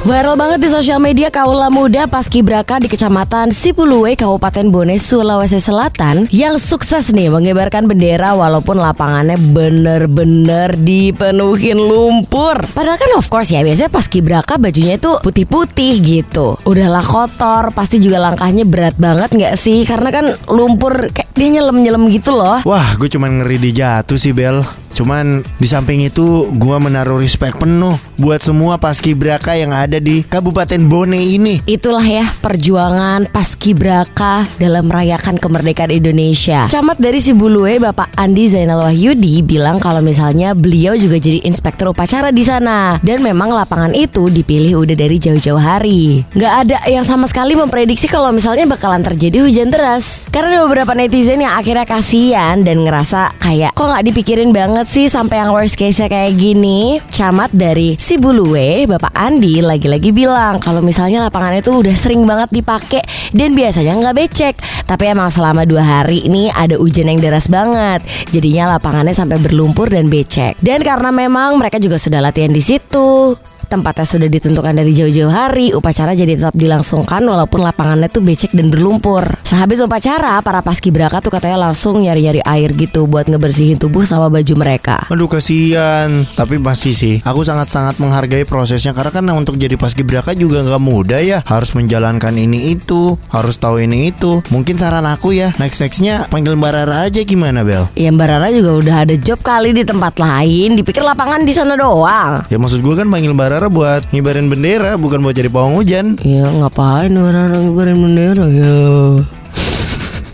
Viral banget di sosial media kaula muda paskibraka di Kecamatan Sipuluwe, Kabupaten Bone, Sulawesi Selatan yang sukses nih mengibarkan bendera walaupun lapangannya bener-bener dipenuhin lumpur. Padahal kan of course ya biasanya paskibraka bajunya itu putih-putih gitu. Udahlah kotor, pasti juga langkahnya berat banget nggak sih? Karena kan lumpur kayak dia nyelem-nyelem gitu loh. Wah, gue cuman ngeri dijatuh sih Bel. Cuman di samping itu gua menaruh respect penuh buat semua paskibraka yang ada di Kabupaten Bone ini. Itulah ya perjuangan paskibraka dalam merayakan kemerdekaan Indonesia. Camat dari Sibulue Bapak Andi Zainal Wahyudi bilang kalau misalnya beliau juga jadi inspektur upacara di sana dan memang lapangan itu dipilih udah dari jauh-jauh hari. Nggak ada yang sama sekali memprediksi kalau misalnya bakalan terjadi hujan deras. Karena ada beberapa netizen yang akhirnya kasihan dan ngerasa kayak kok nggak dipikirin banget sih sampai yang worst case-nya kayak gini? Camat dari Sibulue, Bapak Andi lagi-lagi bilang kalau misalnya lapangan itu udah sering banget dipakai dan biasanya nggak becek. Tapi emang selama dua hari ini ada hujan yang deras banget, jadinya lapangannya sampai berlumpur dan becek. Dan karena memang mereka juga sudah latihan di situ, Tempatnya sudah ditentukan dari jauh-jauh hari, upacara jadi tetap dilangsungkan walaupun lapangannya tuh becek dan berlumpur. Sehabis upacara, para paskibraka tuh katanya langsung nyari-nyari air gitu buat ngebersihin tubuh sama baju mereka. Aduh kasihan, tapi masih sih. Aku sangat-sangat menghargai prosesnya karena kan untuk jadi paskibraka juga nggak mudah ya. Harus menjalankan ini itu, harus tahu ini itu. Mungkin saran aku ya, next nextnya panggil Mbak Rara aja gimana Bel? Ya Mbak Rara juga udah ada job kali di tempat lain, dipikir lapangan di sana doang. Ya maksud gue kan panggil Mbak Rara buat ngibarin bendera, bukan buat jadi pawang hujan. Ya ngapain Rara ngibarin bendera ya?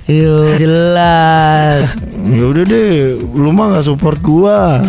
Yo jelas. Ya udah deh, lu mah nggak support gua.